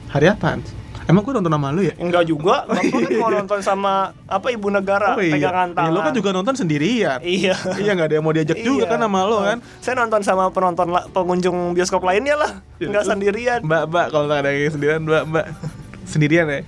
[SPEAKER 2] hari apaan? Emang gue nonton sama lu ya?
[SPEAKER 1] Enggak juga. Bapak kan mau nonton sama apa ibu negara pegangan tangan.
[SPEAKER 2] Iya, lu kan juga nonton sendirian.
[SPEAKER 1] Iya.
[SPEAKER 2] iya nggak ada yang mau diajak juga
[SPEAKER 1] Iya.
[SPEAKER 2] kan sama lo kan.
[SPEAKER 1] Saya nonton sama penonton pengunjung bioskop lainnya lah.
[SPEAKER 2] Ya,
[SPEAKER 1] Enggak
[SPEAKER 2] lu-
[SPEAKER 1] sendirian.
[SPEAKER 2] Mbak mbak kalau ada yang sendirian mbak mbak sendirian ya.